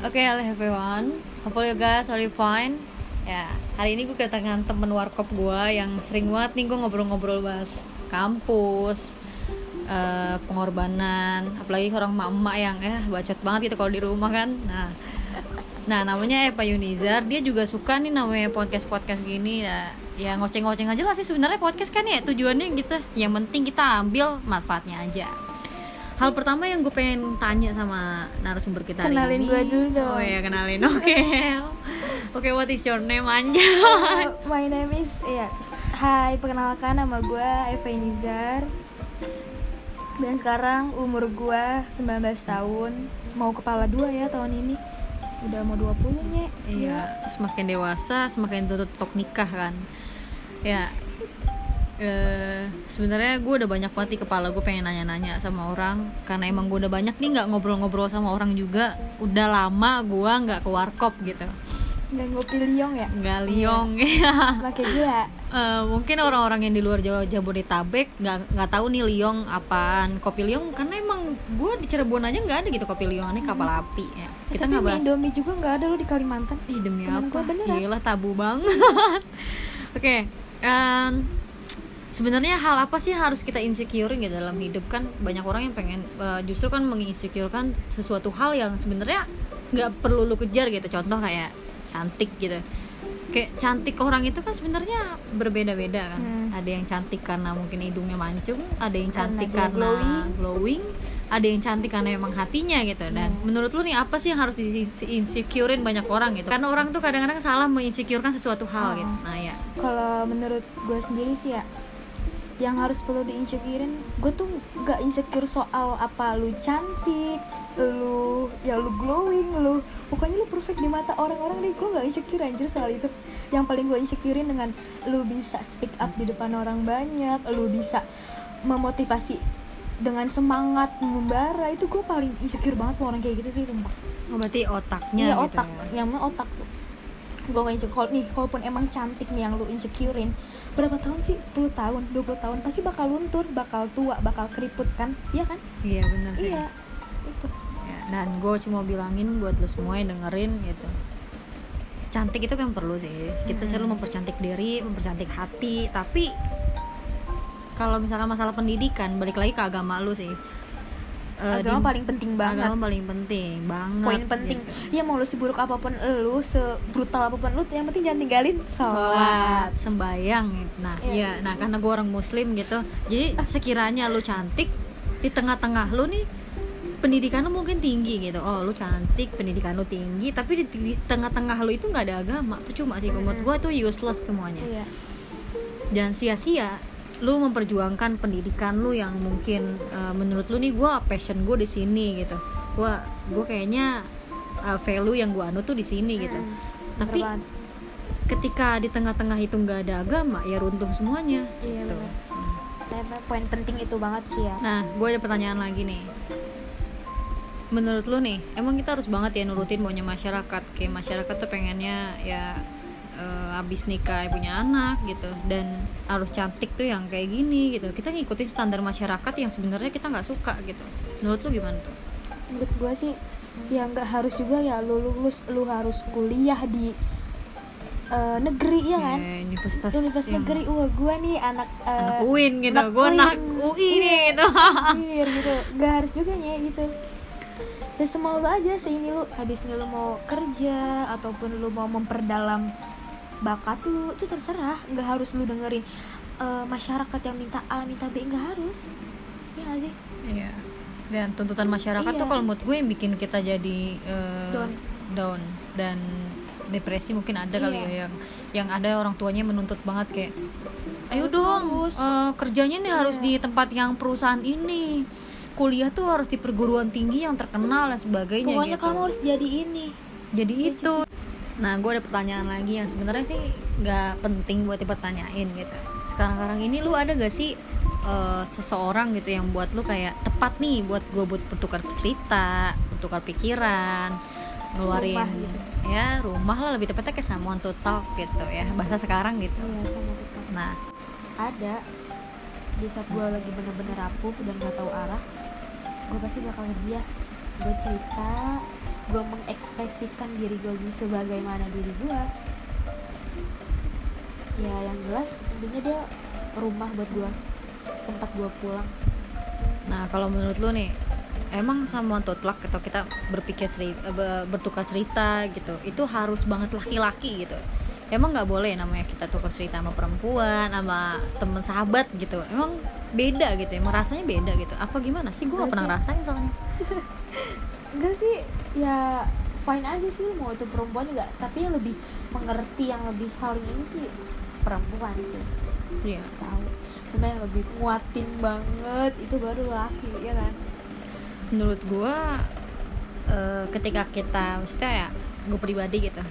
Oke, hello everyone. Hopefully you guys are fine. Ya, hari ini gue kedatangan temen warkop gue yang sering banget nih gue ngobrol-ngobrol bahas kampus, eh, pengorbanan, apalagi orang emak-emak yang eh bacot banget gitu kalau di rumah kan. Nah, nah namanya Eva Yunizar, dia juga suka nih namanya podcast-podcast gini. Ya, ya ngoceng-ngoceng aja lah sih sebenarnya podcast kan ya tujuannya gitu. Yang penting kita ambil manfaatnya aja. Hal pertama yang gue pengen tanya sama narasumber kita hari Kenalin gue dulu dong. Oh ya kenalin, oke Oke, what is your name Anja? Uh, my name is ya. Hai, perkenalkan nama gue Eva Nizar. Dan sekarang umur gue 19 tahun. Mau kepala dua ya tahun ini. Udah mau 20 nya. Iya, semakin dewasa semakin tutup tok nikah kan Ya eh sebenarnya gue udah banyak banget di kepala gue pengen nanya-nanya sama orang karena emang gue udah banyak nih nggak ngobrol-ngobrol sama orang juga udah lama gue nggak ke warkop gitu Dan ngopi liong ya. nggak liong ya Pakai gula. Eh, mungkin orang-orang yang di luar Jawa Jabodetabek nggak nggak tahu nih liong apaan kopi liong karena emang gue di Cirebon aja nggak ada gitu kopi liong ini kapal api ya kita Tapi nggak bahas Indomie juga nggak ada lo di Kalimantan. Ih demi Temen apa? gua beneran. Gila tabu banget. Oke, em, sebenarnya hal apa sih yang harus kita insecure gitu dalam hidup kan banyak orang yang pengen eh, justru kan menginsecurekan sesuatu hal yang sebenarnya nggak perlu lu kejar gitu. Contoh kayak cantik gitu. Kayak cantik orang itu kan sebenarnya berbeda-beda kan. Hmm. Ada yang cantik karena mungkin hidungnya mancung, ada yang cantik karena glowing. glowing, ada yang cantik karena emang hatinya gitu. Dan Hmm. menurut lu nih apa sih yang harus di-insecurein banyak orang gitu? Karena orang tuh kadang-kadang salah menginsecurekan sesuatu hal Hmm. gitu. Nah ya, Kalau menurut gue sendiri sih ya yang harus perlu diinsecurein gue tuh nggak insecure soal apa lu cantik lu ya lu glowing lu pokoknya lu perfect di mata orang-orang deh. Gue nggak insecure anjir soal itu. Yang paling gue insecurein dengan lu bisa speak up di depan orang banyak lu bisa memotivasi dengan semangat membara itu gue paling insecure banget sama orang kayak gitu sih sumpah. Oh, berarti otaknya Iya gitu otak, ya. yang otak tuh gue gak kalau nih kalaupun emang cantik nih yang lu insecurein berapa tahun sih 10 tahun 20 tahun pasti bakal luntur bakal tua bakal keriput kan iya kan Iya benar sih. iya itu Ya, dan gue cuma bilangin buat lu semua yang dengerin gitu. Cantik itu yang perlu sih. Kita Hmm. selalu mempercantik diri, mempercantik hati, tapi kalau misalkan masalah pendidikan, balik lagi ke agama lu sih. Eh, agama di- paling penting banget. Agama paling penting banget poin penting. gitu. ya mau lu seburuk apa pun lu sebrutal apa pun lu yang penting jangan tinggalin sholat. Sembayang nah iya. Iya. nah karena gue orang muslim gitu jadi sekiranya lu cantik di tengah-tengah lu nih pendidikan lu mungkin tinggi gitu. Oh lu cantik pendidikan lu tinggi tapi di, di tengah-tengah lu itu nggak ada agama. Percuma sih menurut gue itu useless semuanya. Iya. Jangan sia-sia lu memperjuangkan pendidikan lu yang mungkin uh, menurut lu nih gue passion gue di sini gitu. Gue gue kayaknya uh, value yang gue anu tuh di sini gitu. Mm, tapi bener banget. ketika di tengah-tengah itu nggak ada agama ya runtuh semuanya iya gitu. Tapi poin penting itu banget sih ya. Nah gue ada pertanyaan lagi nih. Menurut lu nih emang kita harus banget ya nurutin maunya masyarakat? Kayak masyarakat tuh pengennya ya eh, abis nikah punya anak gitu. Dan harus cantik tuh yang kayak gini gitu. Kita ngikutin standar masyarakat yang sebenarnya kita nggak suka gitu. Menurut lu gimana tuh? Menurut gue sih ya nggak harus juga ya. Lu lulus lu harus kuliah di eh, negeri ya kan? Kayak universitas, universitas yang negeri. Wah gue nih anak eh, anak UIN gitu. anak gue anak UIN. Iya, gitu. anjir gitu. Nggak harus juga ya gitu. Ya semau lu aja seini lu. Habis ini lu mau kerja ataupun lu mau memperdalam bakat lu itu terserah nggak harus lu dengerin eh, masyarakat yang minta A minta B nggak harus ya nggak sih Iya. Dan tuntutan masyarakat tuh Iya. kalau menurut gue yang bikin kita jadi eh, Down. down dan depresi mungkin ada kali Iya. ya yang yang ada orang tuanya menuntut banget kayak ayo Harus, dong harus." eh, kerjanya nih harus Iya. di tempat yang perusahaan ini kuliah tuh harus di perguruan tinggi yang terkenal dan sebagainya pokoknya gitu kamu harus jadi ini jadi itu nah gue ada pertanyaan lagi yang sebenarnya sih nggak penting buat dipertanyain gitu. Sekarang-sekarang ini lu ada gak sih eh, seseorang gitu yang buat lu kayak tepat nih buat gue buat bertukar cerita bertukar pikiran ngeluarin Rumah gitu. ya rumah lah lebih tepatnya kayak someone to talk gitu ya bahasa sekarang gitu. Iya sama kita nah. Ada. Di saat gue lagi bener-bener rapuh dan gak tahu arah gue pasti bakal dia gue cerita gue mengekspresikan diri gue sebagaimana diri gue ya yang jelas intinya dia rumah buat gue tempat gue pulang. Nah kalau menurut lu nih emang sama tutlak atau kita berpikir cerita bertukar cerita gitu itu harus banget laki-laki gitu? Emang nggak boleh namanya kita tukar cerita sama perempuan sama temen sahabat gitu? Emang beda gitu emang rasanya beda gitu? Apa gimana sih? Gue gak pernah rasain soalnya enggak sih ya fine aja sih mau itu perempuan juga. Tapi yang lebih mengerti yang lebih saling ini sih perempuan sih. Iya. Tahu. Cuma yang lebih nguatin banget itu baru laki ya kan? Menurut gue uh, ketika kita maksudnya ya gue pribadi gitu.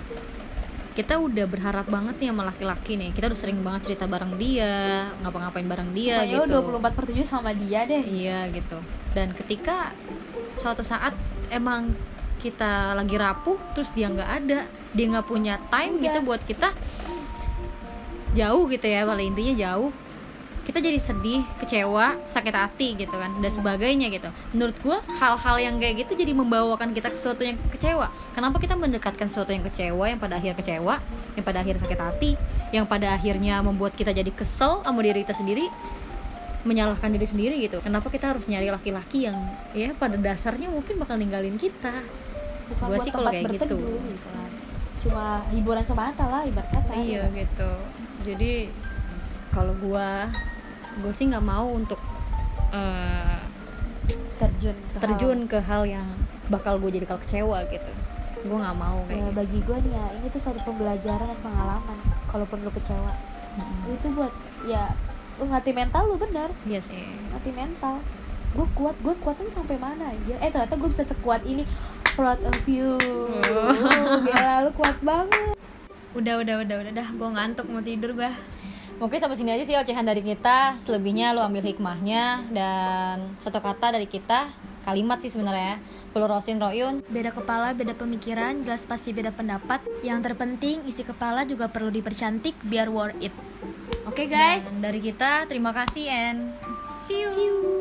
Kita udah berharap banget nih sama laki-laki nih. Kita udah sering banget cerita bareng dia ngapa-ngapain bareng dia Pokoknya gitu. 24 per 7 sama dia deh. Iya gitu. Dan ketika suatu saat emang kita lagi rapuh terus dia nggak ada dia nggak punya time Udah. gitu buat kita jauh gitu ya paling intinya jauh kita jadi sedih, kecewa, sakit hati gitu kan dan sebagainya gitu. Menurut gue hal-hal yang kayak gitu jadi membawakan kita ke sesuatu yang kecewa. Kenapa kita mendekatkan sesuatu yang kecewa yang pada akhir kecewa, yang pada akhir sakit hati, yang pada akhirnya membuat kita jadi kesel sama diri kita sendiri, menyalahkan diri sendiri gitu. Kenapa kita harus nyari laki-laki yang ya pada dasarnya mungkin bakal ninggalin kita? bukan Gua buat sih kalau kayak gitu. berteduh gitu kan cuma hiburan semata lah ibarat kata iya gitu. gitu jadi kalau gua gue sih nggak mau untuk eh, terjun ke hal- terjun ke hal yang bakal gue jadi kalau kecewa gitu gue nggak mau kayak ya, gitu bagi gue nih ya ini tuh suatu pembelajaran dan pengalaman kalaupun lu kecewa Mm-mm. itu buat ya lu ngatih mental lu bener. Iya sih. Ngatih mental. Gue kuat gue kuat tuh sampai mana aja eh ternyata gue bisa sekuat ini. Proud of you. Oh. gila lu kuat banget. Udah udah udah udah dah gue ngantuk mau tidur gue mungkin sampai sini aja sih ocehan dari kita. Selebihnya lu ambil hikmahnya dan satu kata dari kita kalimat sih sebenarnya. Pulu Rosin Royun. Beda kepala, beda pemikiran, jelas pasti beda pendapat. Yang terpenting, isi kepala juga perlu dipercantik biar worth it. Oke guys, Dan dari kita terima kasih and see you. see you.